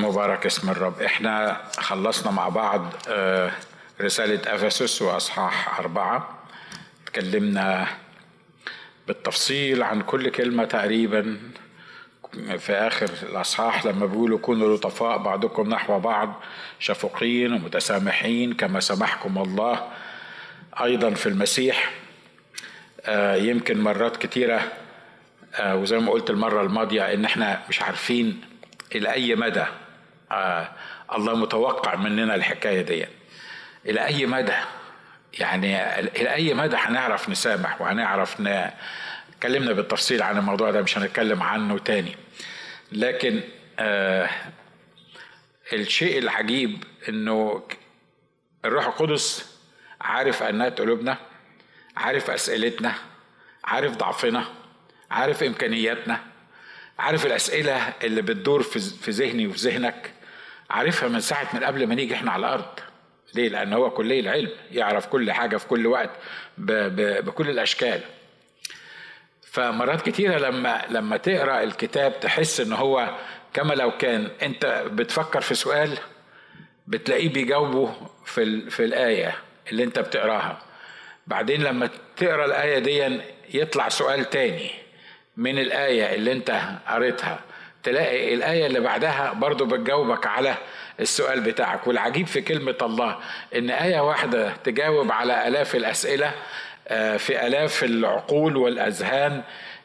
مبارك اسم الرب. إحنا خلصنا مع بعض آه، رسالة أفسس وأصحاح أربعة. تكلمنا بالتفصيل عن كل كلمة تقريبا. في آخر الأصحاح لما بيقولوا كونوا لطفاء بعضكم نحو بعض شفقين ومتسامحين كما سمحكم الله. أيضا في المسيح آه، يمكن مرات كتيرة آه، وزي ما قلت المرة الماضية إن إحنا مش عارفين إلى أي مدى؟ آه الله متوقع مننا الحكاية دي. إلى أي مدى؟ يعني إلى أي مدى هنعرف نسامح وهنعرف ن... اتكلمنا بالتفصيل عن الموضوع ده مش هنتكلم عنه تاني. لكن آه الشيء العجيب إنه الروح القدس عارف انات قلوبنا عارف أسئلتنا عارف ضعفنا عارف إمكانياتنا. عارف الأسئلة اللي بتدور في ذهني وفي ذهنك؟ عارفها من ساعة من قبل ما نيجي إحنا على الأرض. ليه؟ لأن هو كلي العلم يعرف كل حاجة في كل وقت بكل الأشكال. فمرات كتيرة لما لما تقرأ الكتاب تحس إن هو كما لو كان أنت بتفكر في سؤال بتلاقيه بيجاوبه في في الآية اللي أنت بتقراها. بعدين لما تقرأ الآية دي يطلع سؤال تاني. من الآية اللي أنت قريتها. تلاقي الآية اللي بعدها برضو بتجاوبك على السؤال بتاعك. والعجيب في كلمة الله إن آية واحدة تجاوب على آلاف الأسئلة في آلاف العقول والأذهان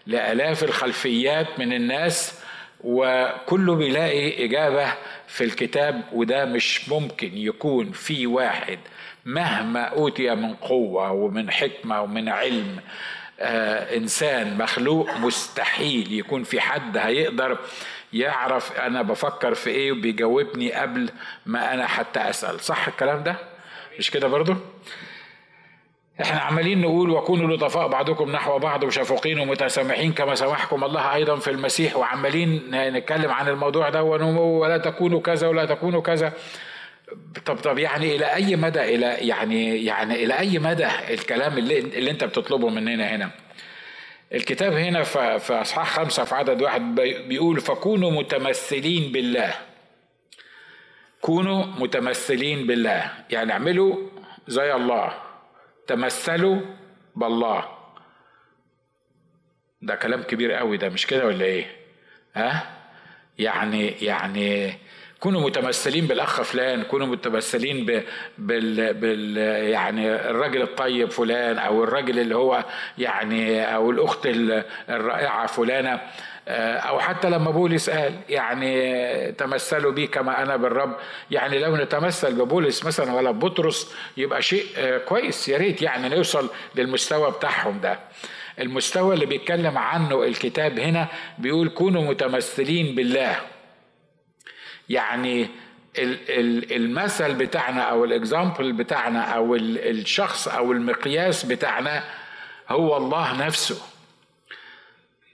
لآلاف الخلفيات من الناس وكله بيلاقي إجابة في الكتاب وده مش ممكن يكون في واحد مهما أوتي من قوة ومن حكمة ومن علم. آه إنسان مخلوق مستحيل يكون في حد هيقدر يعرف أنا بفكر في إيه وبيجاوبني قبل ما أنا حتى أسأل. صح الكلام ده؟ مش كده برضو؟ إحنا عمالين نقول وكونوا لطفاء بعضكم نحو بعض وشفقين ومتسامحين كما سمحكم الله أيضا في المسيح وعمالين نتكلم عن الموضوع ده ولا تكونوا كذا ولا تكونوا كذا. طب طب يعني إلى أي مدى إلى يعني يعني إلى أي مدى الكلام اللي, اللي أنت بتطلبه مننا هنا الكتاب هنا في أصحاح خمسة في عدد واحد بيقول فكونوا متمثلين بالله. كونوا متمثلين بالله. يعني اعملوا زي الله. تمثلوا بالله. ده كلام كبير قوي ده مش كده ولا إيه؟ ها؟ يعني يعني كونوا متمثلين بالاخ فلان كونوا متمثلين ب... بال... بال يعني الراجل الطيب فلان أو الراجل اللي هو يعني أو الأخت الرائعة فلانة أو حتى لما بولس قال يعني تمثلوا بي كما أنا بالرب. يعني لو نتمثل ببولس مثلا ولا ببطرس يبقى شيء كويس. يا ريت يعني نوصل للمستوى بتاعهم ده. المستوى اللي بيتكلم عنه الكتاب هنا بيقول كونوا متمثلين بالله. يعني المثل بتاعنا أو الاكزامبل بتاعنا أو الشخص أو المقياس بتاعنا هو الله نفسه.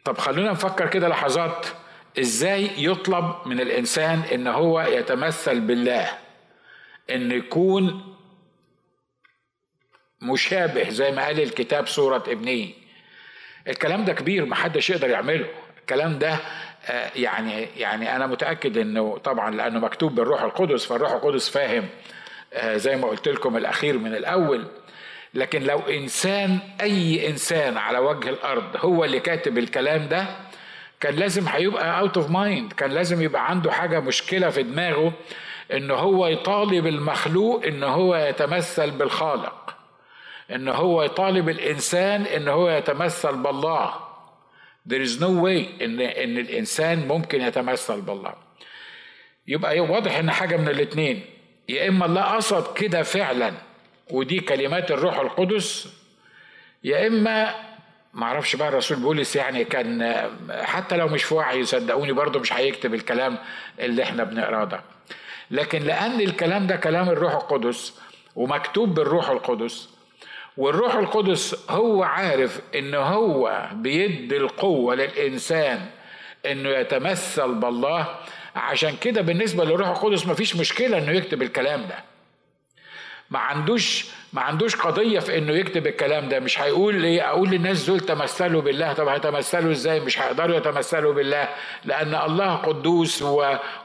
طب خلونا نفكر كده لحظات إزاي يطلب من الإنسان إن هو يتمثل بالله إن يكون مشابه زي ما قال الكتاب صورة ابنه. الكلام ده كبير محدش يقدر يعمله. الكلام ده يعني يعني أنا متأكد إنه طبعا لأنه مكتوب بالروح القدس فالروح القدس فاهم زي ما قلت لكم الأخير من الأول. لكن لو إنسان أي إنسان على وجه الأرض هو اللي كاتب الكلام ده كان لازم هيبقى out of mind كان لازم يبقى عنده حاجة مشكلة في دماغه إن هو يطالب المخلوق إن هو يتمثل بالخالق إن هو يطالب الإنسان إن هو يتمثل بالله. There is no way ان إن الإنسان ممكن يتمثل بالله. يبقى واضح إن حاجة من الاثنين يا إما الله قصد كده فعلا ودي كلمات الروح القدس يا إما معرفش بقى الرسول بولس يعني كان حتى لو مش في وعي صدقوني برضه مش هيكتب الكلام اللي إحنا بنقراه ده. لكن لأن الكلام ده كلام الروح القدس ومكتوب بالروح القدس والروح القدس هو عارف إن هو بيدي القوة للإنسان إنه يتمثل بالله. عشان كده بالنسبة للروح القدس مفيش مشكلة إنه يكتب الكلام ده. ما عندوش ما عندوش قضية في إنه يكتب الكلام ده. مش هيقول إيه أقول للناس دول تمثلوا بالله. طب هيتمثلوا إزاي؟ مش هيقدروا يتمثلوا بالله لأن الله قدوس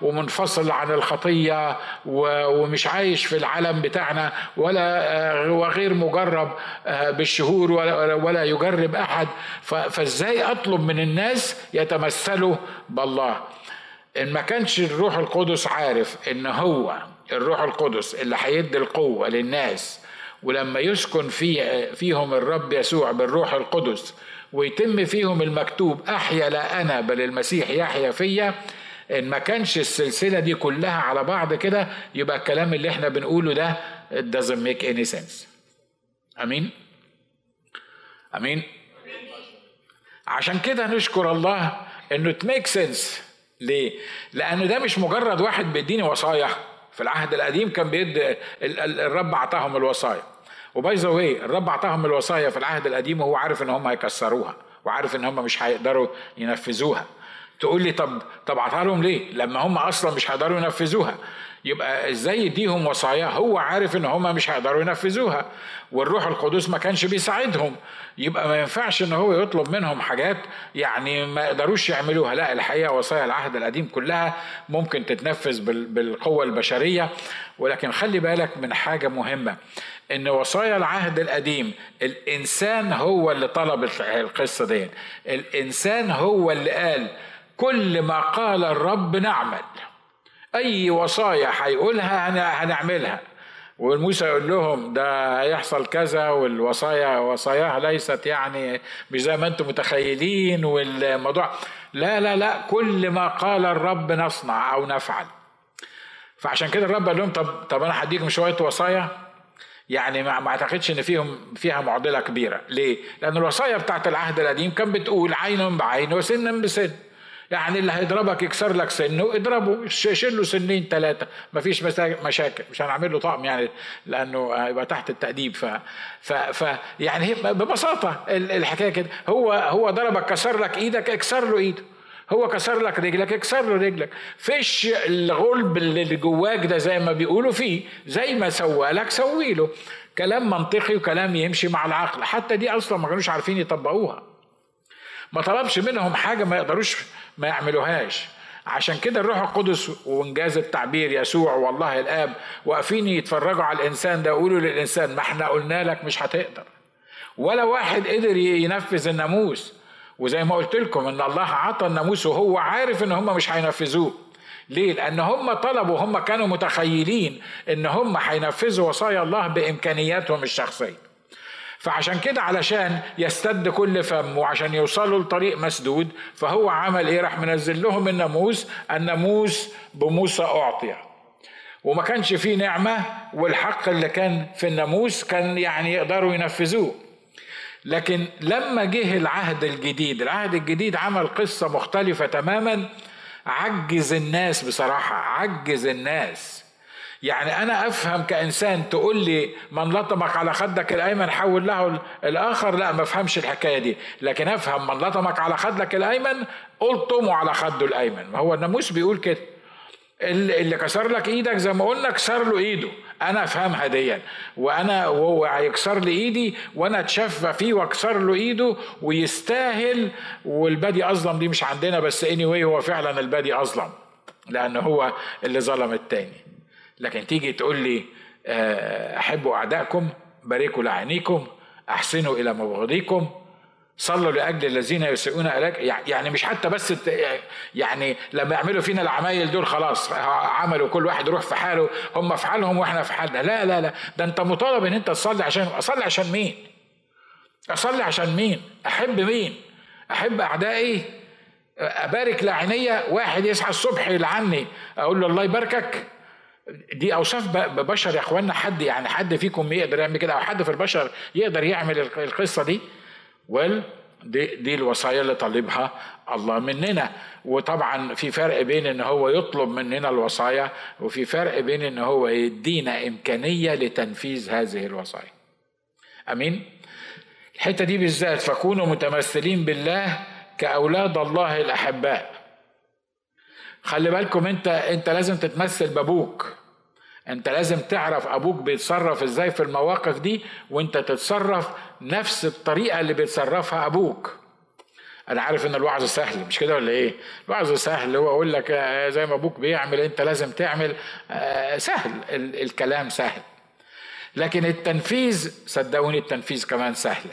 ومنفصل عن الخطية ومش عايش في العالم بتاعنا ولا وغير مجرب آه، بالشهور ولا, ولا يجرب أحد. فإزاي أطلب من الناس يتمثلوا بالله؟ إن ما كانش الروح القدس عارف إن هو الروح القدس اللي هيدي القوة للناس ولما يسكن في فيهم الرب يسوع بالروح القدس ويتم فيهم المكتوب أحيا لا أنا بل المسيح يحيا فيا إن ما كانش السلسلة دي كلها على بعض كده يبقى الكلام اللي إحنا بنقوله ده it doesn't make any sense. آمين؟ آمين؟ عشان كده نشكر الله إنه it makes sense. ليه؟ لأن ده مش مجرد واحد بيديني وصايا. في العهد القديم كان بيد الرب اعطاهم الوصايا. وباي ذا الرب أعطاهم الوصايا في العهد القديم وهو عارف إن هم هيكسروها وعارف إن هم مش هيقدروا ينفذوها. تقول لي طب طب أعطاها لهم ليه؟ لما هم أصلا مش هيقدروا ينفذوها. يبقى إزاي يديهم وصايا؟ هو عارف إن هم مش هيقدروا ينفذوها. والروح القدس ما كانش بيساعدهم. يبقى ما ينفعش إن هو يطلب منهم حاجات يعني ما يقدروش يعملوها. لا الحقيقة وصايا العهد القديم كلها ممكن تتنفذ بالقوة البشرية. ولكن خلي بالك من حاجة مهمة. إن وصايا العهد القديم الإنسان هو اللي طلب القصة دي الإنسان هو اللي قال كل ما قال الرب نعمل. أي وصايا هيقولها هنعملها. وموسى يقول لهم ده هيحصل كذا والوصايا وصاياها ليست يعني مش زي ما أنتم متخيلين والموضوع لا لا لا كل ما قال الرب نصنع أو نفعل. فعشان كده الرب قال لهم طب طب أنا هديكم شوية وصايا؟ يعني ما اعتقدش ان فيهم فيها معضلة كبيرة. ليه؟ لأن الوصايا بتاعت العهد القديم كان بتقول عين بعين وسن بسن. يعني اللي هيضربك يكسر لك سنه اضربه شيل له سنين ثلاثة مفيش مشاكل. مش هنعمل له طقم يعني لأنه يبقى تحت التأديب. ف ف, ف يعني ببساطة الحكاية كده. هو هو ضربك كسر لك إيدك اكسر له إيده. هو كسر لك رجلك اكسر له رجلك. فيش الغلب اللي جواك ده زي ما بيقولوا فيه زي ما سوى لك سوي له. كلام منطقي وكلام يمشي مع العقل. حتى دي أصلا ما كانوش عارفين يطبقوها. ما طلبش منهم حاجة ما يقدروش ما يعملوهاش. عشان كده الروح القدس وإنجاز التعبير يسوع والله الآب واقفين يتفرجوا على الإنسان ده يقولوا للإنسان ما إحنا قلنا لك مش هتقدر. ولا واحد قدر ينفذ الناموس. وزي ما قلت لكم إن الله عطى الناموس وهو عارف إن هم مش هينفذوه ليه؟ لأن هم طلبوا هم كانوا متخيلين إن هم هينفذوا وصايا الله بإمكانياتهم الشخصية. فعشان كده علشان يستد كل فم وعشان يوصلوا لطريق مسدود فهو عمل إيه راح منزل لهم الناموس الناموس بموسى اعطي وما كانش فيه نعمة والحق اللي كان في الناموس كان يعني يقدروا ينفذوه لكن لما جه العهد الجديد العهد الجديد عمل قصة مختلفة تماما. عجز الناس بصراحة عجز الناس. يعني أنا أفهم كإنسان تقول لي من لطمك على خدك الأيمن حول له الآخر لا ما أفهمش الحكاية دي. لكن أفهم من لطمك على خدك الأيمن الطمه على خده الأيمن. ما هو الناموس بيقول كده. اللي كسر لك إيدك زي ما قلنا كسر له إيده. أنا أفهمها ديا. وأنا وهو هيكسر لي إيدي وأنا أتشفى فيه وأكسر له إيده ويستاهل والبادي أظلم دي مش عندنا بس اني anyway هو فعلا البادي أظلم لأن هو اللي ظلم التاني. لكن تيجي تقول لي آه، أحبوا أعدائكم باركوا لعينيكم أحسنوا إلى مبغضيكم صلوا لأجل الذين يسيئون إليك. يعني مش حتى بس يعني لما يعملوا فينا العمايل دول خلاص عملوا كل واحد يروح في حاله هم في حالهم وإحنا في حالنا. لا لا لا. ده أنت مطالب إن أنت تصلي عشان أصلي عشان مين؟ أصلي عشان مين؟ أحب مين؟ أحب أعدائي؟ أبارك لعينيا؟ واحد يصحى الصبح يلعني أقول له الله يباركك. دي أوصاف بشر يا اخوانا حد يعني حد فيكم يقدر يعمل كده؟ أو حد في البشر يقدر يعمل القصة دي؟ ويل دي, دي الوصايا اللي طالبها الله مننا. وطبعا في فرق بين إن هو يطلب مننا الوصايا وفي فرق بين إن هو يدينا إمكانية لتنفيذ هذه الوصايا. أمين؟ الحتة دي بالذات فكونوا متمثلين بالله كأولاد الله الأحباء. خلي بالكم أنت أنت لازم تتمثل بأبوك. انت لازم تعرف أبوك بيتصرف إزاي في المواقف دي وانت تتصرف نفس الطريقة اللي بيتصرفها أبوك. أنا عارف ان الوعظ سهل مش كده ولا إيه؟ الوعظ سهل هو أقول لك آه، زي ما أبوك بيعمل انت لازم تعمل آه، سهل الكلام سهل. لكن التنفيذ صدقوني التنفيذ كمان سهل.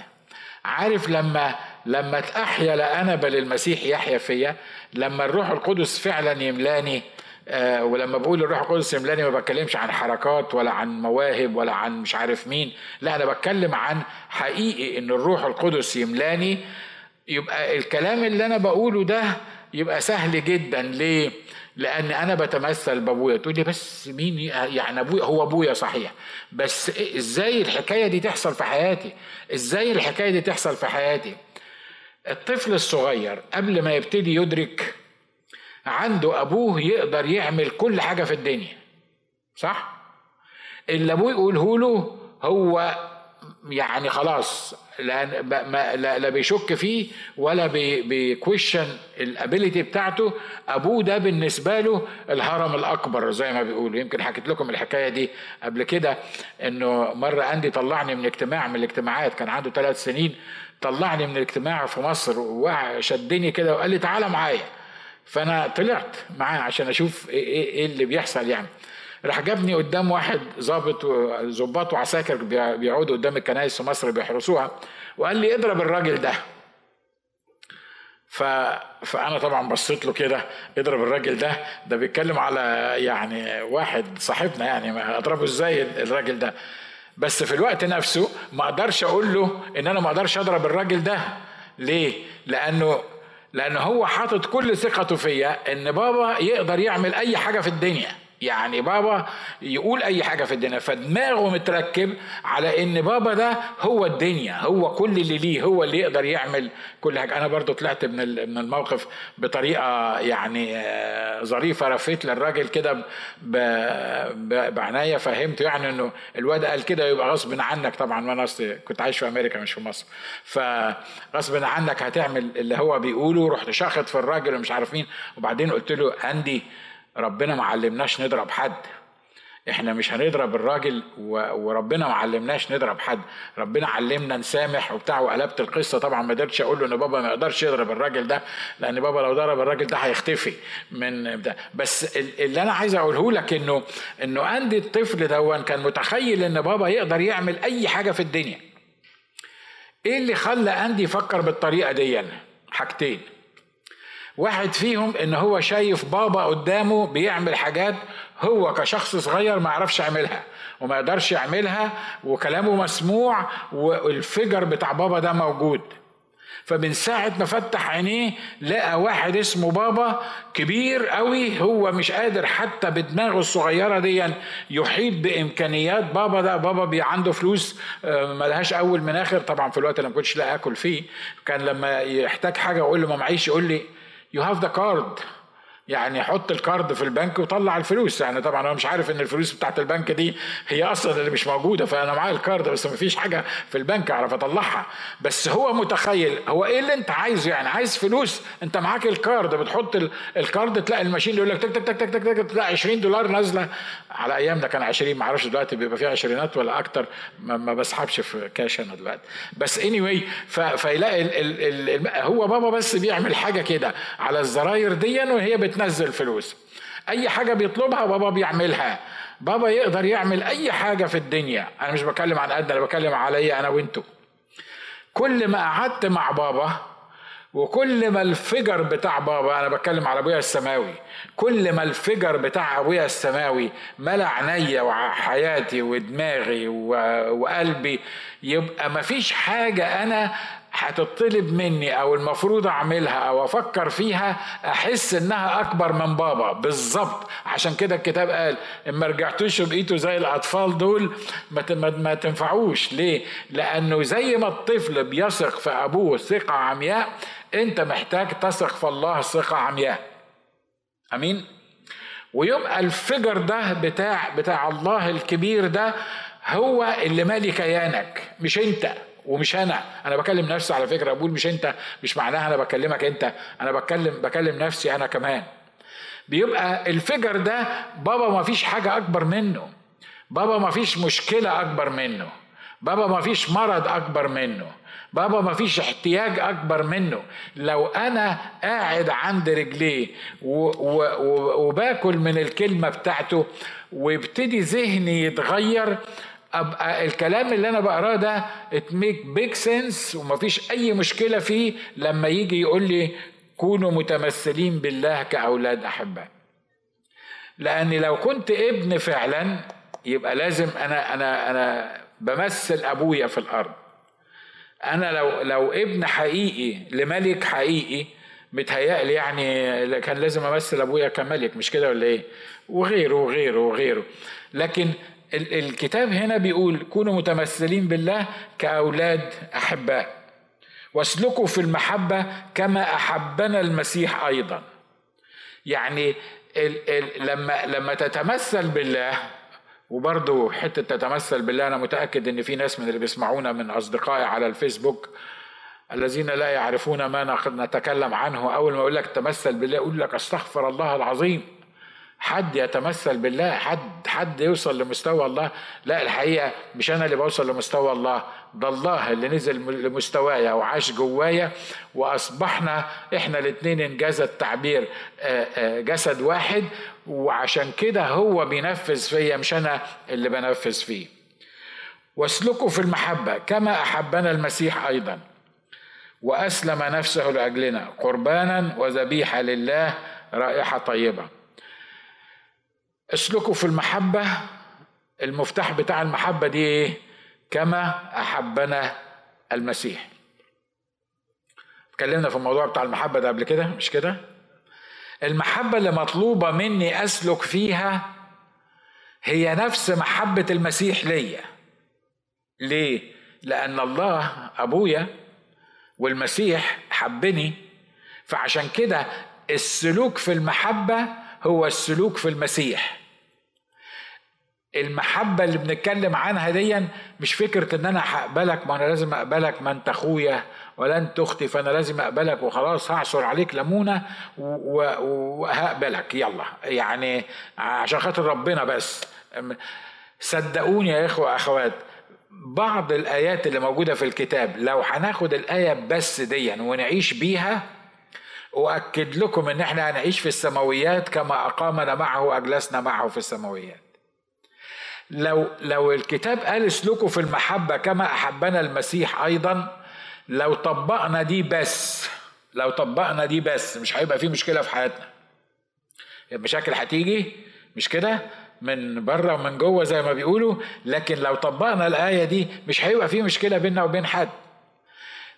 عارف لما لما تأحيا لأنا بل المسيح يحيا فيا لما الروح القدس فعلا يملاني آه ولما بقول الروح القدس يملاني ما بتكلمش عن حركات ولا عن مواهب ولا عن مش عارف مين. لا أنا بتكلم عن حقيقي إن الروح القدس يملأني. يبقى الكلام اللي أنا بقوله ده يبقى سهل جدا. ليه؟ لأن أنا بتمثل بأبويا. تقول لي بس مين يعني ابويا هو أبويا صحيح. بس إزاي الحكاية دي تحصل في حياتي؟ إزاي الحكاية دي تحصل في حياتي؟ الطفل الصغير قبل ما يبتدي يدرك عنده أبوه يقدر يعمل كل حاجة في الدنيا. صح؟ اللي أبوه يقوله له هو يعني خلاص لا, لا, لا بيشك فيه ولا بي question ال ability بتاعته. أبوه ده بالنسبة له الهرم الأكبر زي ما بيقولوا. يمكن حكيت لكم الحكاية دي قبل كده إنه مرة عندي طلعني من اجتماع من الاجتماعات كان عنده ثلاث سنين طلعني من الاجتماع في مصر وشدني كده وقال لي تعالى معايا. فأنا طلعت معاه عشان أشوف إيه, إيه, إيه اللي بيحصل يعني. راح جابني قدام واحد ظابط ظباط وعساكر بيقعدوا قدام الكنائس في مصر بيحرسوها وقال لي اضرب الراجل ده. ف... فأنا طبعا بصيت له كده اضرب الراجل ده. ده بيتكلم على يعني واحد صاحبنا يعني اضربه إزاي الراجل ده؟ بس في الوقت نفسه ما أقدرش أقول له إن أنا ما أقدرش اضرب الراجل ده. ليه؟ لأنه لأنه هو حاطط كل ثقته فيا إن بابا يقدر يعمل أي حاجة في الدنيا. يعني بابا يقول أي حاجة في الدنيا فدماغه متركب على إن بابا ده هو الدنيا هو كل اللي ليه هو اللي يقدر يعمل كل حاجة. أنا برضو طلعت من من الموقف بطريقة يعني آه، ظريفة رفيت للراجل كده بعناية فهمته يعني إنه الواد قال كده يبقى غصب عنك طبعا وأنا كنت عايش في أمريكا مش في مصر. فغصب عنك هتعمل اللي هو بيقوله رحت شاخط في الراجل ومش عارف مين وبعدين قلت له عندي ربنا ما علمناش نضرب حد. إحنا مش هنضرب الراجل وربنا ما علمناش نضرب حد. ربنا علمنا نسامح وبتاع وقلبت القصة. طبعا ما قدرتش أقول له إن بابا ما يقدرش يضرب الراجل ده لأن بابا لو ضرب الراجل ده هيختفي من ده. بس اللي أنا عايز أقوله لك انه إنه عندي الطفل ده كان متخيل إن بابا يقدر يعمل أي حاجة في الدنيا. إيه اللي خلى أندي يفكر بالطريقة دي؟ حاجتين. واحد فيهم إن هو شايف بابا قدامه بيعمل حاجات هو كشخص صغير ما يعرفش يعملها وما يقدرش يعملها وكلامه مسموع والفجر بتاع بابا ده موجود. فمن ساعة ما فتح عينيه لقى واحد اسمه بابا كبير قوي هو مش قادر حتى بدماغه الصغيرة دي يحيط بإمكانيات بابا ده. بابا بي عنده فلوس آه، ملهاش أول من آخر. طبعا في الوقت اللي ما كنتش لا أكل فيه كان لما يحتاج حاجة أقول له ما معيش يقول لي you have the card يعني حط ال card في البنك وطلع الفلوس. يعني طبعا أنا مش عارف إن الفلوس بتاعت البنك دي هي أصلا اللي مش موجودة فأنا معايا ال card بس ما فيش حاجة في البنك أعرف أطلعها. بس هو متخيل هو إيه اللي أنت عايزه؟ يعني عايز فلوس أنت معاك ال card بتحط الكارد تلاقي الماشين يقول لك تك تك تك تك تك تك تلاقي 20 دولار نازلة. على ايامنا كان 20 ما أعرفش دلوقتي بيبقى فيها عشرينات ولا أكتر ما بسحبش في كاش أنا دلوقتي. بس اني anyway فيلاقي هو بابا بس بيعمل حاجة كده على الزراير دي وهي بتنزل فلوس. أي حاجة بيطلبها بابا بيعملها. بابا يقدر يعمل أي حاجة في الدنيا. أنا مش بكلم عن قد أنا بكلم عليا أنا وأنتو. كل ما قعدت مع بابا وكل ما الفجر بتاع بابا أنا بتكلم على أبويا السماوي. كل ما الفجر بتاع أبويا السماوي ملأ عينيا وحياتي ودماغي وقلبي يبقى مفيش حاجة أنا هتطلب مني أو المفروض اعملها أو أفكر فيها احس انها اكبر من بابا. بالظبط. عشان كده الكتاب قال إن ما رجعتوش بقيتوا زي الاطفال دول ما تنفعوش. ليه؟ لأنه زي ما الطفل بيثق في ابوه ثقة عمياء انت محتاج تثق في الله ثقة عمياء. امين؟ ويبقى الفجر ده بتاع بتاع الله الكبير ده هو اللي مالي كيانك مش انت. ومش أنا. أنا بكلم نفسي على فكرة بقول مش انت مش معناها أنا بكلمك انت. أنا بكلم بكلم نفسي أنا كمان. بيبقى الفجر ده بابا ما فيش حاجة اكبر منه. بابا ما فيش مشكلة أكبر منه. بابا ما فيش مرض أكبر منه. بابا ما فيش احتياج أكبر منه. لو أنا قاعد عند رجليه وباكل من الكلمة بتاعته ويبتدي ذهني يتغير أبقى الكلام اللي أنا بقراه ده it make big sense ومفيش أي مشكلة فيه لما يجي يقول لي كونوا متمثلين بالله كأولاد احباء لاني لو كنت ابن فعلا يبقى لازم أنا أنا أنا بمثل أبويا في الأرض. أنا لو لو ابن حقيقي لملك حقيقي متهيألي يعني كان لازم أمثل أبويا كملك مش كده ولا إيه؟ وغيره وغيره وغيره. لكن الكتاب هنا بيقول كونوا متمثلين بالله كأولاد أحباء. واسلكوا في المحبة كما أحبنا المسيح أيضا. يعني ال ال لما لما تتمثل بالله وبرضه حتة تتمثل بالله أنا متأكد إن في ناس من اللي بيسمعونا من أصدقائي على الفيسبوك الذين لا يعرفون ما نتكلم عنه. أول ما يقول لك تمثل بالله يقول لك أستغفر الله العظيم. حد يتمثل بالله حد حد يوصل لمستوى الله. لا الحقيقة مش أنا اللي بوصل لمستوى الله ده الله اللي نزل لمستوايا وعاش جوايا وأصبحنا إحنا الاثنين إنجاز التعبير جسد واحد وعشان كده هو بينفذ فيا مش أنا اللي بنفذ فيه. واسلكوا في المحبة كما أحبنا المسيح أيضا وأسلم نفسه لأجلنا قربانا وذبيحة لله رائحة طيبة. اسلكوا في المحبة المفتاح بتاع المحبة دي إيه؟ كما أحبنا المسيح. اتكلمنا في الموضوع بتاع المحبة ده قبل كده مش كده؟ المحبة اللي مطلوبة مني أسلك فيها هي نفس محبة المسيح ليا. ليه؟ لأن الله أبويا والمسيح حبني فعشان كده السلوك في المحبة هو السلوك في المسيح. المحبة اللي بنتكلم عنها دي مش فكرة إن أنا هقبلك ما أنا لازم أقبلك ما أنت أخويا ولا أنت أختي فأنا لازم أقبلك وخلاص هعصر عليك ليمونة وهقبلك. يلا. يعني عشان خاطر ربنا بس. صدقوني يا إخوة أخوات بعض الآيات اللي موجودة في الكتاب لو هناخد الآية بس دي ونعيش بيها أؤكد لكم إن إحنا هنعيش في السماويات كما أقامنا معه وأجلسنا معه في السماويات. لو لو الكتاب قال اسلكوا في المحبة كما أحبنا المسيح أيضا لو طبقنا دي بس لو طبقنا دي بس مش هيبقى في مشكلة في حياتنا. المشاكل هتيجي مش كده؟ من بره ومن جوه زي ما بيقولوا لكن لو طبقنا الآية دي مش هيبقى في مشكلة بيننا وبين حد.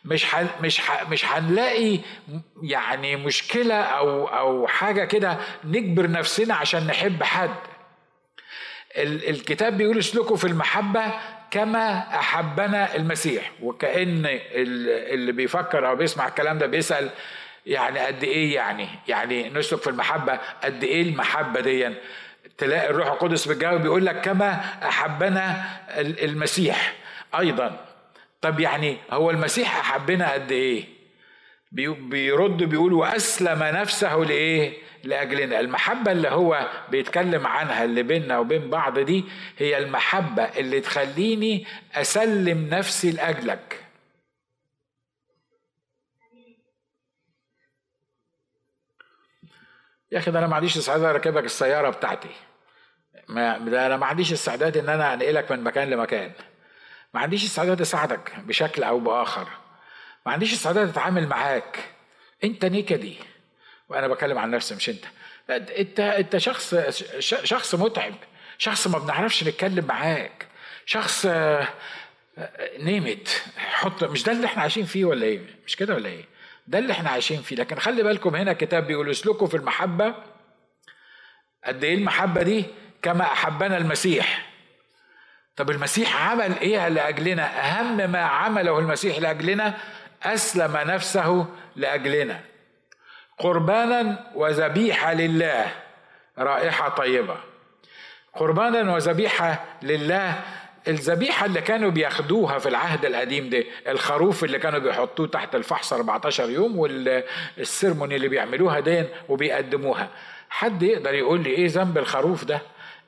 مش حن مش ح مش هنلاقي يعني مشكلة أو أو حاجة كده نجبر نفسنا عشان نحب حد. الكتاب بيقول اسلكوا في المحبة كما أحبنا المسيح. وكأن اللي بيفكر أو بيسمع الكلام ده بيسأل يعني قد إيه يعني يعني نسلك في المحبة قد إيه المحبة دي؟ تلاقي الروح القدس بيجاوب بيقول لك كما أحبنا المسيح أيضا. طب يعني هو المسيح أحبنا قد إيه؟ بيرد بيقول وأسلم نفسه لإيه؟ لأجلنا المحبة اللي هو بيتكلم عنها اللي بيننا وبين بعض دي هي المحبة اللي تخليني أسلم نفسي لأجلك يا أخي ده أنا ما عنديش استعداد أركبك السيارة بتاعتي ما ده أنا ما عنديش استعداد إن أنا أنقلك من مكان لمكان ما عنديش استعداد أساعدك بشكل أو بآخر. ما عنديش استعداد أتعامل معاك. أنت نكدي وأنا بتكلم عن نفسي مش أنت. أنت أنت شخص شخص متعب. شخص ما بنعرفش نتكلم معاك. شخص نيمت حط مش ده اللي إحنا عايشين فيه ولا إيه؟ مش كده ولا إيه؟ ده اللي إحنا عايشين فيه. لكن خلي بالكم هنا كتاب بيقول اسلكوا في المحبة. قد إيه المحبة دي؟ كما أحبنا المسيح. طب المسيح عمل إيه لأجلنا؟ أهم ما عمله المسيح لأجلنا أسلم نفسه لأجلنا. قربانا وذبيحة لله رائحة طيبة. قربانا وذبيحة لله الذبيحة اللي كانوا بياخدوها في العهد القديم ده الخروف اللي كانوا بيحطوه تحت الفحص 14 يوم والسيرموني اللي بيعملوها دين وبيقدموها. حد يقدر يقول لي إيه ذنب الخروف ده؟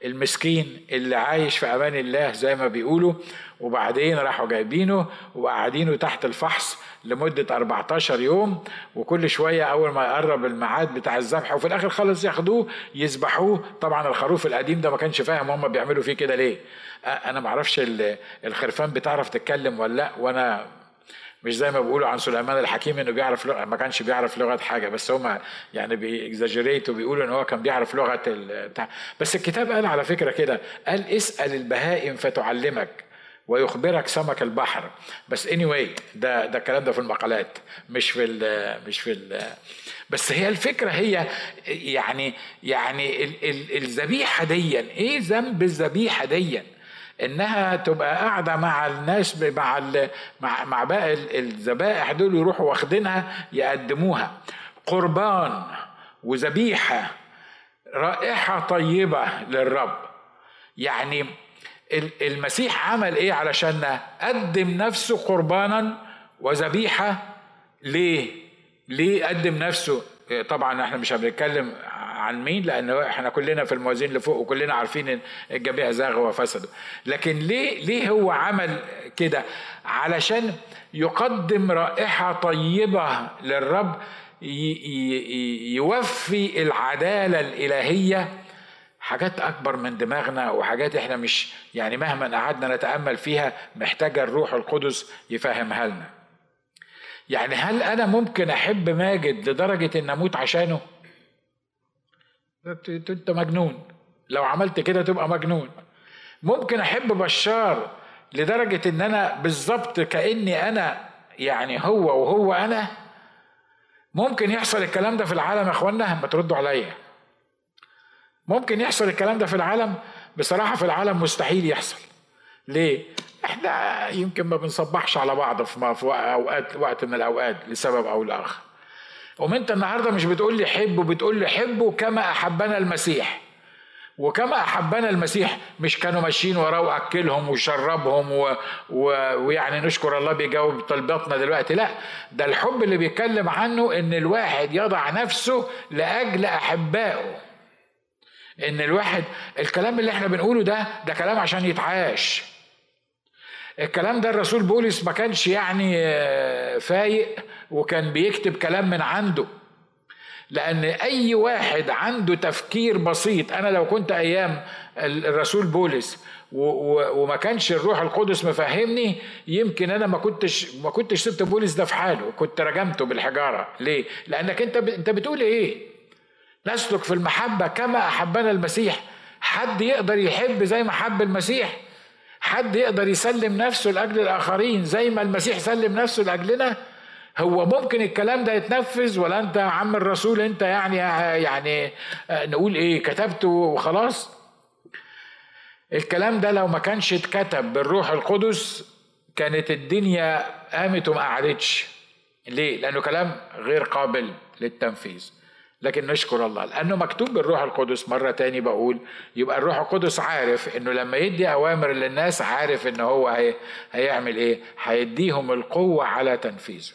المسكين اللي عايش في أمان الله زي ما بيقولوا وبعدين راحوا جايبينه وقاعدينه تحت الفحص لمدة 14 يوم وكل شوية أول ما يقرب الميعاد بتاع الذبح وفي الآخر خالص ياخدوه يذبحوه. طبعا الخروف القديم ده ما كانش فاهم هم بيعملوا فيه كده ليه. أنا معرفش الخرفان بتعرف تتكلم ولا لأ وأنا مش زي ما بيقولوا عن سليمان الحكيم إنه بيعرف لغة ما كانش بيعرف لغة حاجة بس هم يعني بيكزاجريت وبيقولوا إن هو كان بيعرف لغة بتاع. بس الكتاب قال على فكرة كده قال اسأل البهائم فتعلمك ويخبرك سمك البحر. بس اني anyway ده ده الكلام ده في المقالات مش في ال مش في ال. بس هي الفكرة هي يعني يعني الذبيحة ديا إيه ذنب الذبيحة ديا؟ إنها تبقى قاعدة مع الناس مع مع مع باقي الذبائح دول يروحوا واخدينها يقدموها. قربان وذبيحة رائحة طيبة للرب. يعني المسيح عمل إيه علشان قدم نفسه قربانا وذبيحة؟ ليه؟ ليه قدم نفسه؟ طبعا إحنا مش هنتكلم عن مين؟ لأن إحنا كلنا في الموازين اللي فوق وكلنا عارفين إن الجميع زاغوا وفسدوا لكن ليه ليه هو عمل كده؟ علشان يقدم رائحة طيبة للرب يوفي العدالة الإلهية. حاجات أكبر من دماغنا وحاجات إحنا مش يعني مهما قعدنا نتأمل فيها محتاجة الروح القدس يفهمها لنا يعني هل أنا ممكن أحب ماجد لدرجة إن أموت عشانه؟ انت مجنون. لو عملت كده تبقى مجنون. ممكن احب بشار لدرجة ان أنا بالظبط كأني أنا يعني هو وهو أنا. ممكن يحصل الكلام ده في العالم يا اخوانا ما تردوا عليا. ممكن يحصل الكلام ده في العالم بصراحة في العالم مستحيل يحصل. ليه؟ إحنا يمكن ما بنصبحش على بعض في اوقات وقت من الاوقات لسبب أو لآخر. قوم انت النهارده مش بتقول لي حبه بتقول لي حبه كما أحبنا المسيح. وكما أحبنا المسيح مش كانوا ماشيين وراه وأكلهم وشربهم و... و... ويعني نشكر الله بيجاوب طلباتنا دلوقتي. لا ده الحب اللي بيتكلم عنه إن الواحد يضع نفسه لأجل أحبائه. إن الواحد الكلام اللي إحنا بنقوله ده ده كلام عشان يتعاش. الكلام ده الرسول بولس ما كانش يعني آه، فايق وكان بيكتب كلام من عنده. لأن أي واحد عنده تفكير بسيط أنا لو كنت أيام الرسول بولس وما كانش الروح القدس مفهمني يمكن أنا ما كنتش ما كنتش سبت بولس ده في حاله. كنت رجمته بالحجارة. ليه؟ لأنك أنت أنت بتقول إيه؟ نسلك في المحبة كما أحبنا المسيح. حد يقدر يحب زي ما حب المسيح؟ حد يقدر يسلم نفسه لأجل الآخرين زي ما المسيح سلم نفسه لأجلنا؟ هو ممكن الكلام ده يتنفذ ولا أنت يا عم الرسول أنت يعني يعني نقول إيه كتبته وخلاص؟ الكلام ده لو ما كانش اتكتب بالروح القدس كانت الدنيا قامت وما قعدتش. ليه؟ لأنه كلام غير قابل للتنفيذ. لكن نشكر الله. لأنه مكتوب بالروح القدس. مرة تاني بقول يبقى الروح القدس عارف إنه لما يدي أوامر للناس عارف إن هو هي هيعمل إيه؟ هيديهم القوة على تنفيذه.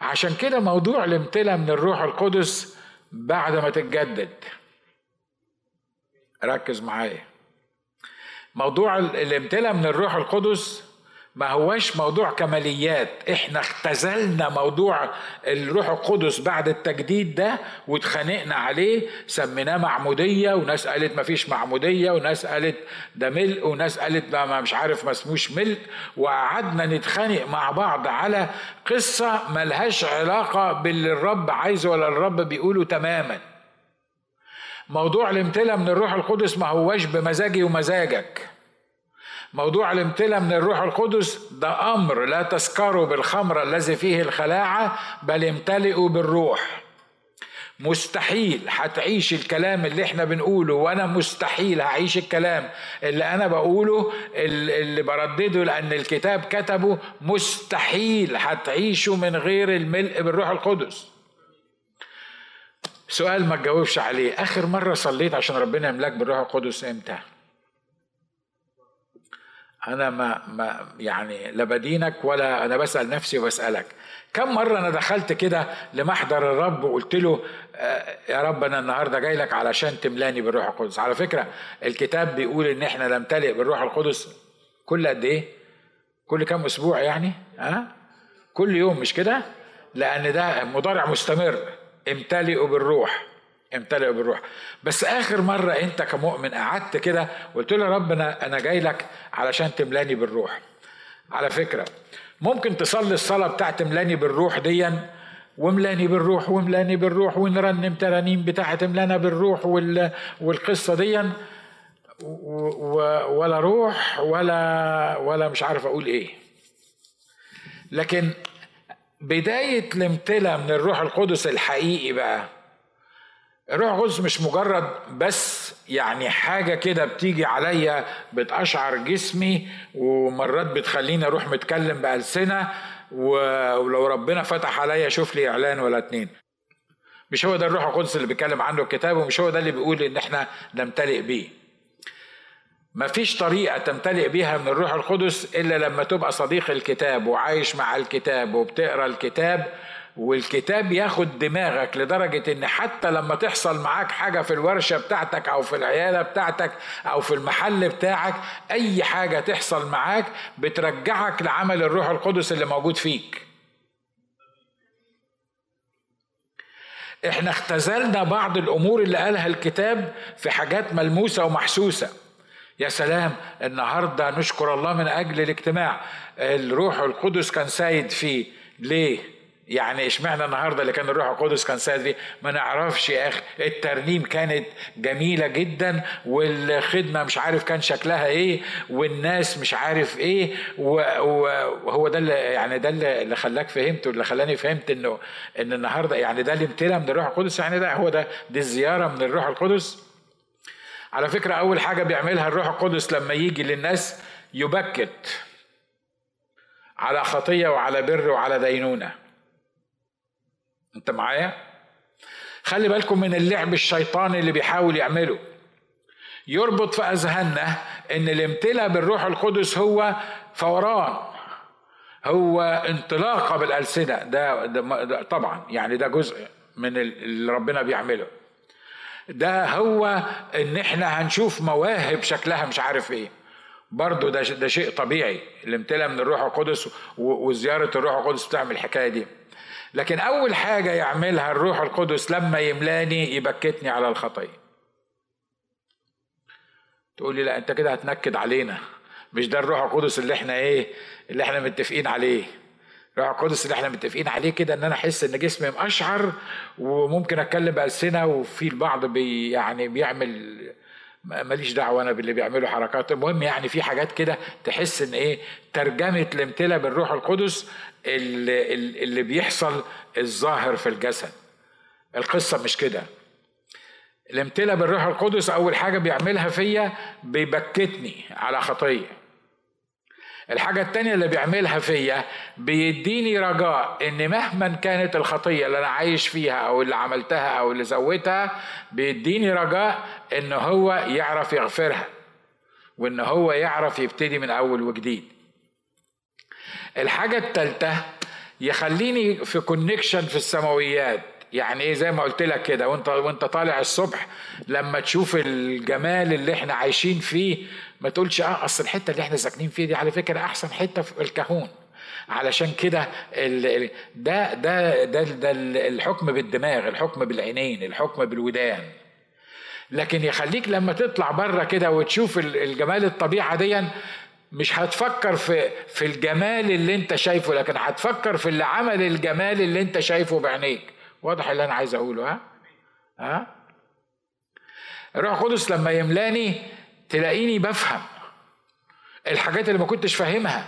عشان كده موضوع الامتلاء من الروح القدس بعد ما تتجدد. ركز معايا. موضوع الامتلاء من الروح القدس ما هواش موضوع كماليات. إحنا اختزلنا موضوع الروح القدس بعد التجديد ده واتخانقنا عليه سميناه معمودية وناس قالت ما فيش معمودية وناس قالت ده ملء وناس قالت ما مش عارف ما اسموش ملء. وقعدنا نتخانق مع بعض على قصة ملهاش علاقة باللي الرب عايزه ولا الرب بيقوله تماما. موضوع الامتلاء من الروح القدس ما هواش بمزاجي ومزاجك. موضوع الامتلاء من الروح القدس ده أمر لا تسكروا بالخمر الذي فيه الخلاعة بل امتلئوا بالروح. مستحيل هتعيش الكلام اللي إحنا بنقوله وأنا مستحيل هعيش الكلام اللي أنا بقوله اللي بردده لأن الكتاب كتبه. مستحيل هتعيشه من غير الملء بالروح القدس. سؤال ما تجاوبش عليه. آخر مرة صليت عشان ربنا يملاك بالروح القدس إمتى؟ أنا ما ما يعني لا بدينك ولا أنا بسأل نفسي وبسألك كم مرة أنا دخلت كده لمحضر الرب وقلت له آه، يا رب أنا النهاردة جاي لك علشان تملاني بالروح القدس على فكرة الكتاب بيقول إن إحنا نمتلئ بالروح القدس كل قد إيه؟ كل كم أسبوع يعني؟ ها؟ أه؟ كل يوم مش كده؟ لأن ده مضارع مستمر امتلئوا بالروح امتلئوا بالروح. بس آخر مرة أنت كمؤمن قعدت كده وقلت له يا رب أنا أنا جاي لك علشان تملاني بالروح. على فكرة ممكن تصلي الصلاة بتاعت ملاني بالروح ديا وملاني بالروح وملاني بالروح ونرنم ترانيم بتاعت ملانا بالروح وال... والقصة ديا. ولا روح ولا ولا مش عارف أقول إيه. لكن بداية الامتلاء من الروح القدس الحقيقي بقى الروح القدس مش مجرد بس يعني حاجة كده بتيجي عليا بتقشعر جسمي ومرات بتخليني أروح متكلم بألسنة ولو ربنا فتح عليا شوف لي إعلان ولا اتنين. مش هو ده الروح القدس اللي بيتكلم عنه الكتاب ومش هو ده اللي بيقول إن إحنا نمتلئ بيه. مفيش طريقة تمتلئ بيها من الروح القدس إلا لما تبقى صديق الكتاب وعايش مع الكتاب وبتقرأ الكتاب والكتاب ياخد دماغك لدرجة إن حتى لما تحصل معاك حاجة في الورشة بتاعتك أو في العيادة بتاعتك أو في المحل بتاعك أي حاجة تحصل معاك بترجعك لعمل الروح القدس اللي موجود فيك. إحنا اختزلنا بعض الأمور اللي قالها الكتاب في حاجات ملموسة ومحسوسة. يا سلام النهارده نشكر الله من أجل الاجتماع. الروح القدس كان سايد فيه. ليه؟ يعني اشمعنى النهارده اللي كان الروح القدس كان سائد فيه ما نعرفش يا أخي. الترنيم كانت جميلة جدا والخدمة مش عارف كان شكلها إيه والناس مش عارف إيه وهو ده اللي يعني ده اللي خلاك فهمت واللي خلاني فهمت إنه إن النهارده يعني ده الامتلاء من الروح القدس. يعني ده هو ده دي الزيارة من الروح القدس. على فكرة أول حاجة بيعملها الروح القدس لما يجي للناس يبكت على خطية وعلى بر وعلى دينونة. انت معايا؟ خلي بالكم من اللعب الشيطاني اللي بيحاول يعمله. يربط في أذهاننا إن الامتلاء بالروح القدس هو فوران. هو انطلاقة بالألسنة. ده, ده, ده طبعا يعني ده جزء من اللي ربنا بيعمله. ده هو إن إحنا هنشوف مواهب شكلها مش عارف إيه. برضه ده ده شيء طبيعي. الامتلاء من الروح القدس وزيارة الروح القدس بتعمل الحكاية دي. لكن أول حاجة يعملها الروح القدس لما يملاني يبكتني على الخطية تقول لي لا أنت كده هتنكد علينا. مش ده الروح القدس اللي إحنا إيه اللي إحنا متفقين عليه. الروح القدس اللي إحنا متفقين عليه كده إن أنا أحس إن جسمي مقشعر وممكن أتكلم بألسنة وفي البعض بي يعني بيعمل ماليش دعوة أنا باللي بيعملوا حركات. المهم يعني في حاجات كده تحس إن إيه ترجمة الامتلاء بالروح القدس اللي, اللي بيحصل الظاهر في الجسد. القصة مش كده. الامتلاء بالروح القدس أول حاجة بيعملها فيا بيبكتني على خطية. الحاجة التانية اللي بيعملها فيا بيديني رجاء إن مهما كانت الخطية اللي أنا عايش فيها أو اللي عملتها أو اللي زودتها بيديني رجاء إن هو يعرف يغفرها وإن هو يعرف يبتدي من أول وجديد. الحاجة التالتة يخليني في كونكشن في السماويات. يعني إيه؟ زي ما قلت لك كده وانت وأنت طالع الصبح لما تشوف الجمال اللي إحنا عايشين فيه ما تقولش آه أصل الحتة اللي إحنا ساكنين فيها دي على فكرة أحسن حتة في الكهون. علشان كده ده ده ده ده الحكم بالدماغ الحكم بالعينين الحكم بالودان. لكن يخليك لما تطلع بره كده وتشوف الجمال الطبيعة دي مش هتفكر في في الجمال اللي أنت شايفه لكن هتفكر في اللي عمل الجمال اللي أنت شايفه بعينيك. واضح اللي أنا عايز أقوله ها؟ ها؟ الروح القدس لما يملاني تلاقيني بفهم الحاجات اللي ما كنتش فاهمها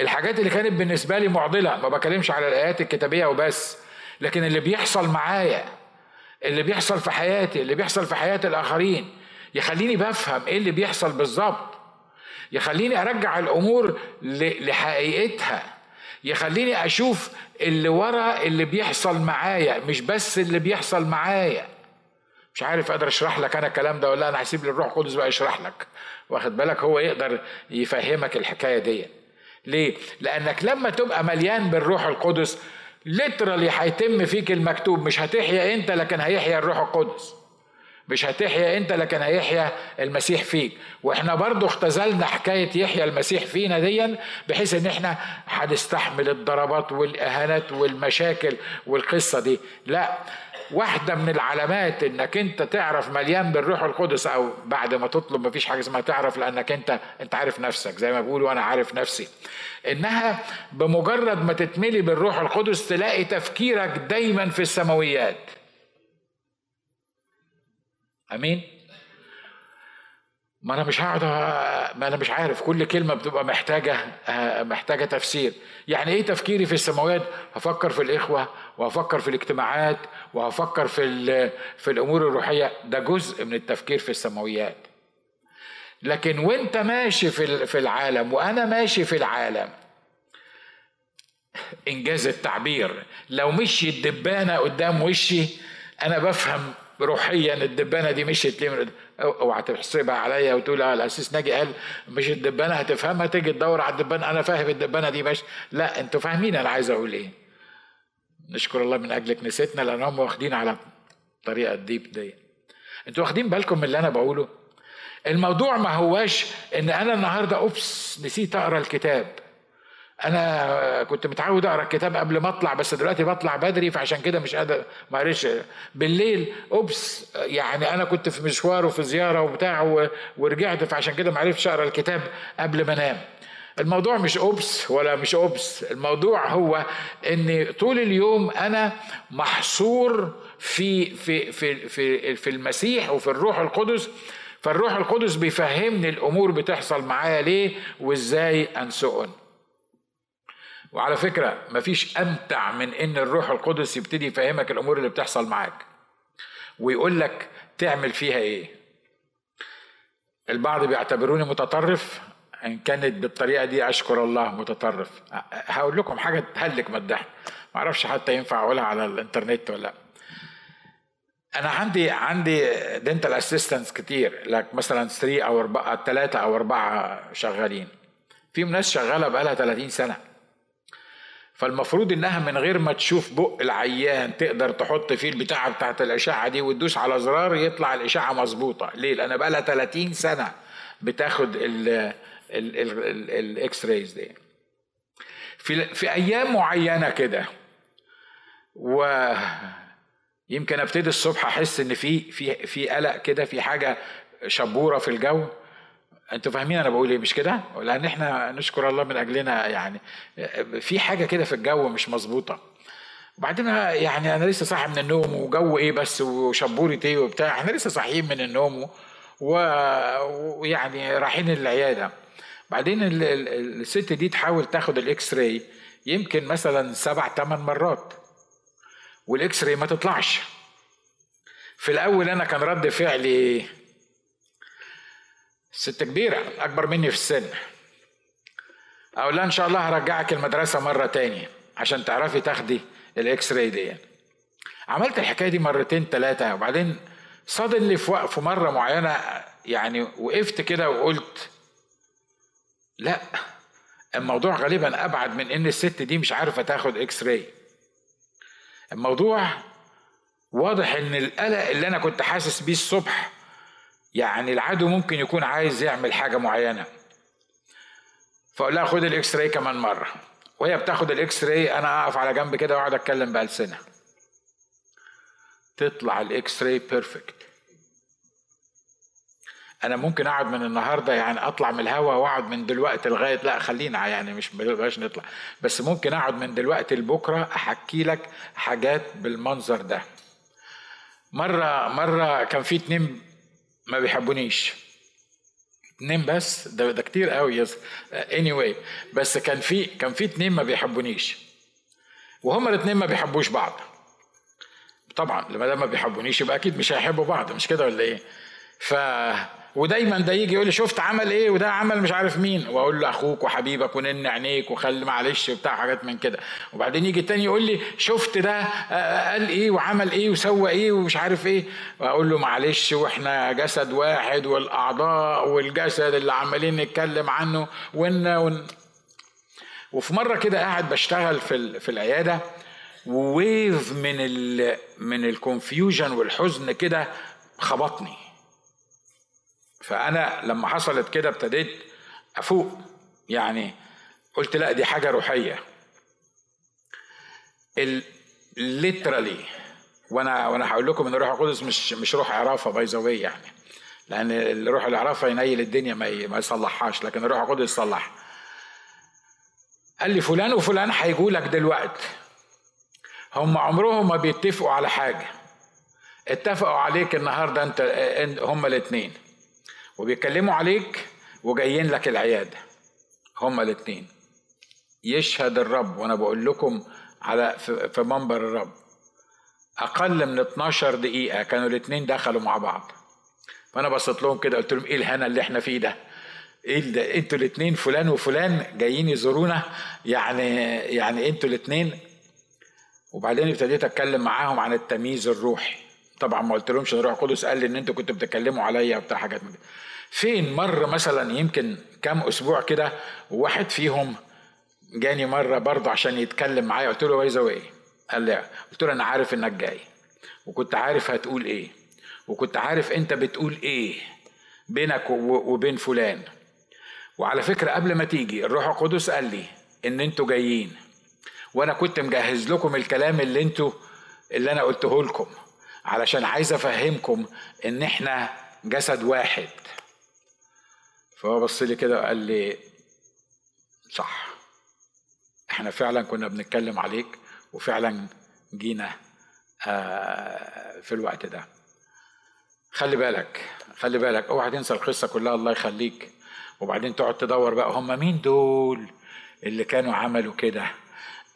الحاجات اللي كانت بالنسبة لي معضلة ما بكلمش على الآيات الكتابية وبس لكن اللي بيحصل معايا اللي بيحصل في حياتي اللي بيحصل في حياة الآخرين يخليني بفهم إيه اللي بيحصل بالظبط يخليني أرجع الأمور لحقيقتها يخليني أشوف اللي ورا اللي بيحصل معايا مش بس اللي بيحصل معايا. مش عارف أقدر اشرح لك أنا الكلام ده ولا أنا هسيب للروح القدس بقى يشرح لك. واخد بالك؟ هو يقدر يفهمك الحكاية دي. ليه؟ لأنك لما تبقى مليان بالروح القدس ليترالي هيتم فيك المكتوب مش هتحيا أنت لكن هيحيا الروح القدس. مش هتحيا انت لكن هيحيا المسيح فيك. وإحنا برضو اختزلنا حكاية يحيا المسيح فينا ديا بحيث إن إحنا هنستحمل الضربات والإهانات والمشاكل والقصة دي. لا واحدة من العلامات إنك أنت تعرف مليان بالروح القدس أو بعد ما تطلب مفيش حاجة اسمها تعرف لأنك أنت أنت عارف نفسك. زي ما بيقولوا أنا عارف نفسي. إنها بمجرد ما تتملي بالروح القدس تلاقي تفكيرك دايما في السماويات. آمين. ما أنا مش هقعد ما أنا مش عارف كل كلمة بتبقى محتاجة محتاجة تفسير. يعني إيه تفكيري في السماوات؟ هفكر في الإخوة وهفكر في الاجتماعات وهفكر في في الأمور الروحية. ده جزء من التفكير في السماويات. لكن وأنت ماشي في في العالم وأنا ماشي في العالم إنجاز التعبير. لو مشي الدبانة قدام وشي أنا بفهم روحيا الدبانة دي مشيت ليه؟ اوعى تحسبها عليا وتقول آه الأسيس ناجي قال مش الدبانة هتفهمها تيجي تدور على الدبانة. أنا فاهم الدبانة دي ماشي. لا أنتوا فاهمين أنا عايز أقول إيه. نشكر الله من أجلك نسيتنا لأن هم واخدين على الطريقة الديب دي. أنتوا واخدين بالكم من اللي أنا بقوله؟ الموضوع ما هواش إن أنا النهارده أوبس نسيت أقرأ الكتاب. أنا كنت متعود أقرأ الكتاب قبل ما أطلع بس دلوقتي بطلع بدري فعشان كده مش قادر ما بالليل أوبس يعني أنا كنت في مشوار وفي زيارة وبتاع ورجعت فعشان كده ما عرفتش أقرأ الكتاب قبل ما أنام. الموضوع مش أوبس ولا مش أوبس الموضوع هو إن طول اليوم أنا محصور في في في في في المسيح وفي الروح القدس. فالروح القدس بيفهمني الأمور بتحصل معايا ليه وإزاي انسؤن وعلى فكرة مفيش أمتع من إن الروح القدس يبتدي يفهمك الأمور اللي بتحصل معاك. ويقول لك تعمل فيها إيه. البعض بيعتبروني متطرف إن كانت بالطريقة دي أشكر الله متطرف. هقول لكم حاجة تهلك من الضحك. معرفش حتى ينفع أقولها على الإنترنت ولا لأ. أنا عندي عندي dental assistants كتير لك مثلا 3 أو 4 3 أو 4 شغالين. في ناس شغالة بقالها 30 سنة. فالمفروض إنها من غير ما تشوف بق العيان تقدر تحط فيه البتاعة بتاعت الإشعة دي وتدوس على زرار يطلع الإشعة مظبوطة. ليه؟ لأن بقى لها 30 سنة بتاخد ال x-rays دي. في في أيام معينة كده و يمكن أبتدي الصبح أحس إن في في في قلق كده في حاجة شبورة في الجو. أنتوا فاهمين أنا بقول إيه مش كده؟ لأن إحنا نشكر الله من اجلنا يعني. في حاجة كده في الجو مش مظبوطة. وبعدين يعني أنا لسه صاحي من النوم وجو إيه بس وشبورة إيه وبتاع. إحنا لسه صاحيين من النوم ويعني رايحين العيادة. بعدين الست دي تحاول تاخد ال x-ray يمكن مثلا سبع ثمان مرات. وال x-ray ما تطلعش. في الأول أنا كان رد فعلي ست كبيرة أكبر مني في السن. أقول لها إن شاء الله هرجعك المدرسة مرة تاني عشان تعرفي تاخدي ال x-ray دي. عملت الحكاية دي مرتين ثلاثة وبعدين suddenly في وقف مرة معينة يعني وقفت كده وقلت لا الموضوع غالبا أبعد من إن الست دي مش عارفة تاخد x-ray الموضوع واضح إن القلق اللي أنا كنت حاسس بيه الصبح يعني العدو ممكن يكون عايز يعمل حاجة معينة. فأقول لها خد ال x-ray كمان مرة. وهي بتاخد ال x-ray أنا أقف على جنب كده وأقعد أتكلم بألسنة. تطلع ال x-ray perfect أنا ممكن أقعد من النهارده يعني أطلع من الهوا وأقعد من دلوقتي لغاية لا خلينا يعني مش بلاش نطلع. بس ممكن أقعد من دلوقتي لبكرة أحكي لك حاجات بالمنظر ده. مرة مرة كان في اتنين ما بيحبونيش. اتنين بس ده ده كتير قوي يس anyway بس كان في كان في اتنين ما بيحبونيش. وهما الاتنين ما بيحبوش بعض. طبعا لما ما بيحبونيش يبقى أكيد مش هيحبوا بعض مش كده ولا إيه؟ ف ودايما ده يجي يقول لي شفت عمل إيه؟ وده عمل مش عارف مين. وأقول له أخوك وحبيبك ونن عينيك وخلي معلش وبتاع حاجات من كده. وبعدين يجي التاني يقول لي شفت ده؟ آه، قال إيه؟ وعمل إيه؟ وسوى إيه؟ ومش عارف إيه. وأقول له معلش وإحنا جسد واحد والأعضاء والجسد اللي عمالين نتكلم عنه ون, ون وفي مرة كده قاعد بشتغل في في العيادة و wave من ال من ال confusion والحزن كده خبطني. فأنا لما حصلت كده ابتديت أفوق. يعني قلت لا دي حاجة روحية. ليترالي وأنا وأنا هقول لكم إن الروح القدس مش مش روح عرافة باي ذا يعني. لأن الروح العرافة ينيل الدنيا ما ما يصلحهاش لكن الروح القدس يصلحها قال لي فلان وفلان هيجوا لك دلوقتي هم عمرهم ما بيتفقوا على حاجة. اتفقوا عليك النهارده انت هم الاثنين وبيتكلموا عليك وجايين لك العيادة. هما الاثنين يشهد الرب وأنا بقول لكم على في منبر الرب. أقل من 12 دقيقة كانوا الاثنين دخلوا مع بعض. فأنا بصيت لهم كده قلت لهم إيه الهنا اللي إحنا فيه ده؟ إيه ده؟ إنتوا الاثنين فلان وفلان جايين يزورونا؟ يعني يعني إنتوا الاثنين وبعدين ابتديت أتكلم معاهم عن التمييز الروحي. طبعا ما قلت لهمش الروح القدس قال لي إن أنتوا كنتوا بتتكلموا عليا وبتاع حاجات من فين مر مثلا يمكن كام أسبوع كده وواحد فيهم جاني مرة برضه عشان يتكلم معايا قلت له ويزا إيه قال لي قلت له أنا عارف إنك جاي وكنت عارف هتقول إيه وكنت عارف أنت بتقول إيه بينك وبين فلان. وعلى فكرة قبل ما تيجي الروح القدس قال لي إن أنتوا جايين وأنا كنت مجهز لكم الكلام اللي أنتوا اللي أنا قلته لكم. علشان عايز أفهمكم إن إحنا جسد واحد. فهو بص لي كده وقال لي صح. إحنا فعلا كنا بنتكلم عليك وفعلا جينا آه، في الوقت ده. خلي بالك خلي بالك أوعى تنسى القصة كلها الله يخليك. وبعدين تقعد تدور بقى هم مين دول اللي كانوا عملوا كده؟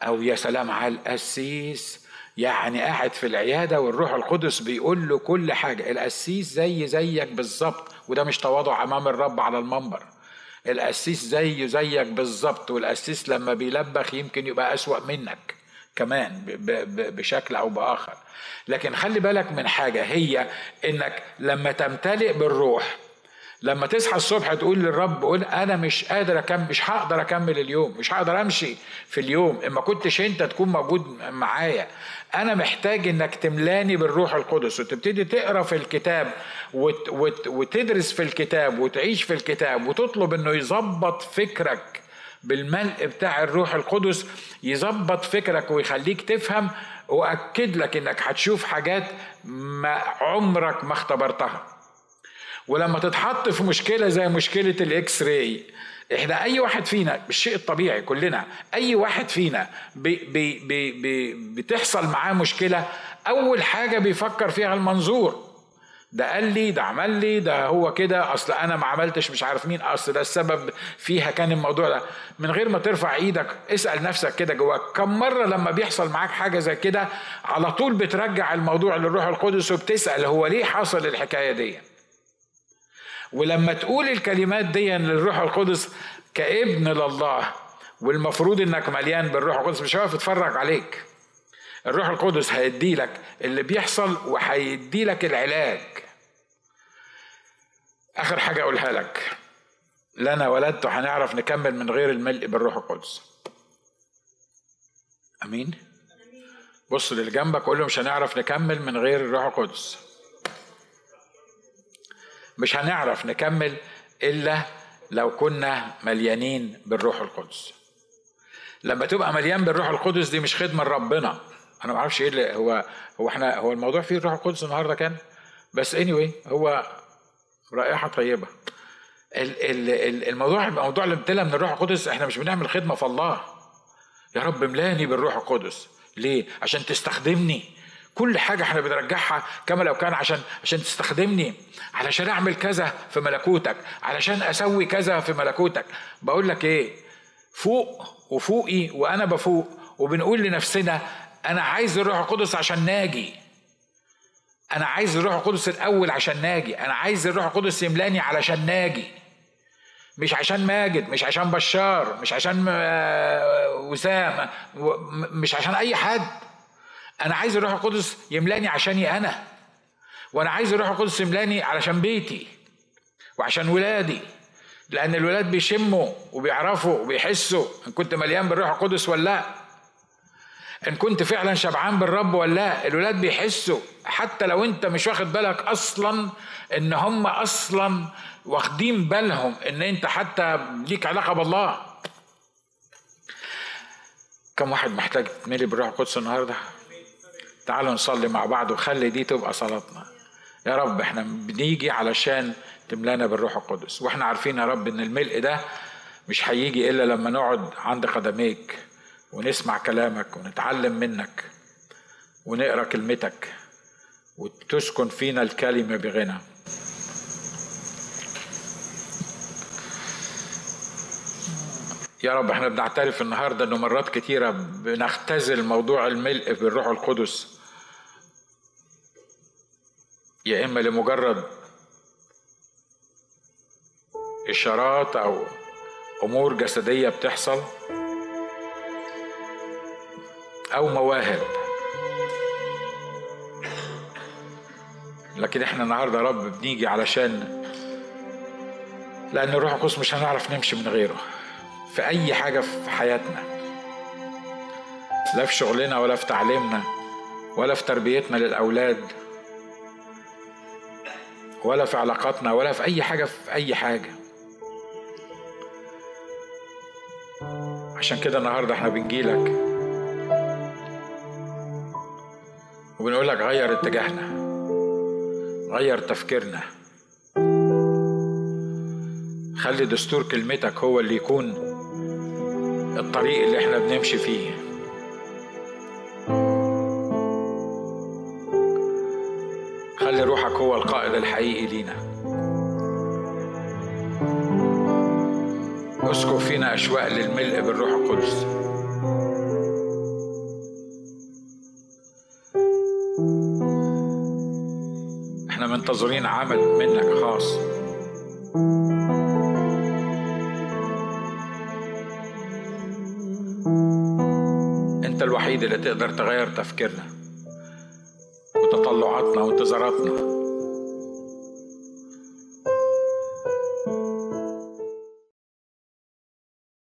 أو يا سلام على القسيس يعني قاعد في العيادة والروح القدس بيقول له كل حاجة. القسيس زي زيك بالظبط وده مش تواضع أمام الرب على المنبر. القسيس زيه زيك بالظبط والقسيس لما بيلبخ يمكن يبقى أسوأ منك كمان بشكل أو بآخر. لكن خلي بالك من حاجة هي إنك لما تمتلئ بالروح لما تصحى الصبح تقول للرب قول أنا مش قادر اكمل مش هقدر أكمل اليوم مش هقدر أمشي في اليوم. اما كنتش أنت تكون موجود معايا. أنا محتاج إنك تملاني بالروح القدس وتبتدي تقرأ في الكتاب وت وت وتدرس في الكتاب وتعيش في الكتاب وتطلب إنه يظبط فكرك بالملء بتاع الروح القدس يظبط فكرك ويخليك تفهم وأكد لك إنك هتشوف حاجات ما عمرك ما اختبرتها. ولما تتحط في مشكلة زي مشكلة ال x-ray إحنا أي واحد فينا بالشيء الطبيعي كلنا أي واحد فينا بي بي بي بي بتحصل معاه مشكلة أول حاجة بيفكر فيها المنظور. ده قال لي ده عمل لي ده هو كده أصل أنا ما عملتش مش عارف مين أصل ده السبب فيها كان الموضوع ده. من غير ما ترفع إيدك اسأل نفسك كده جواك كم مرة لما بيحصل معاك حاجة زي كده على طول بترجع الموضوع للروح القدس وبتسأل هو ليه حصل الحكاية دي؟ ولما تقول الكلمات دي للروح القدس كابن لله والمفروض إنك مليان بالروح القدس مش هيقف يتفرج عليك. الروح القدس هيدي لك اللي بيحصل وهيدي لك العلاج. آخر حاجة أقولها لك. لنا ولدت هنعرف نكمل من غير الملء بالروح القدس. آمين؟ بص للي جنبك قول له مش هنعرف نكمل من غير الروح القدس. مش هنعرف نكمل إلا لو كنا مليانين بالروح القدس. لما تبقى مليان بالروح القدس دي مش خدمة لربنا. أنا ما أعرفش إيه اللي هو هو إحنا هو الموضوع فيه الروح القدس النهارده كان؟ بس اني anyway هو رائحة طيبة. الموضوع اللي امتلى من الروح القدس إحنا مش بنعمل خدمة في الله. يا رب املاني بالروح القدس. ليه؟ عشان تستخدمني. كل حاجة إحنا بنرجعها كما لو كان عشان عشان تستخدمني. علشان أعمل كذا في ملكوتك. علشان أسوي كذا في ملكوتك. بقول لك إيه؟ فوق وفوقي وأنا بفوق. وبنقول لنفسنا أنا عايز الروح القدس عشان ناجي. أنا عايز الروح القدس الأول عشان ناجي. أنا عايز الروح القدس يملأني علشان ناجي. مش عشان ماجد مش عشان بشار مش عشان آه، وسام مش عشان أي حد. أنا عايز الروح القدس يملأني عشاني أنا وأنا عايز الروح القدس يملأني علشان بيتي وعشان ولادي لأن الولاد بيشموا وبيعرفوا وبيحسوا إن كنت مليان بالروح القدس ولا لأ. إن كنت فعلا شبعان بالرب ولا لأ. الولاد بيحسوا حتى لو أنت مش واخد بالك أصلا إن هم أصلا واخدين بالهم إن أنت حتى ليك علاقة بالله. كم واحد محتاج تملي بالروح القدس النهارده؟ تعالوا نصلي مع بعض وخلي دي تبقى صلاتنا. يا رب إحنا بنيجي علشان تملانا بالروح القدس. وإحنا عارفين يا رب إن الملء ده مش هيجي إلا لما نقعد عند قدميك ونسمع كلامك ونتعلم منك ونقرأ كلمتك وتسكن فينا الكلمة بغنى. يا رب إحنا بنعترف النهارده إنه مرات كتيرة بنختزل موضوع الملء بالروح القدس. يا إما لمجرد إشارات أو أمور جسدية بتحصل أو مواهب. لكن إحنا النهارده يا رب بنيجي علشان لأن الروح القدس مش هنعرف نمشي من غيره في أي حاجة في حياتنا. لا في شغلنا ولا في تعليمنا ولا في تربيتنا للأولاد. ولا في علاقاتنا ولا في أي حاجة في أي حاجة. عشان كده النهارده إحنا بنجيلك وبنقول لك غير اتجاهنا غير تفكيرنا. خلي دستور كلمتك هو اللي يكون الطريق اللي إحنا بنمشي فيه. الحقيقي لينا. اسكب فينا أشواق للملء بالروح القدس. إحنا منتظرين عمل منك خاص. أنت الوحيد اللي تقدر تغير تفكيرنا وتطلعاتنا وانتظاراتنا.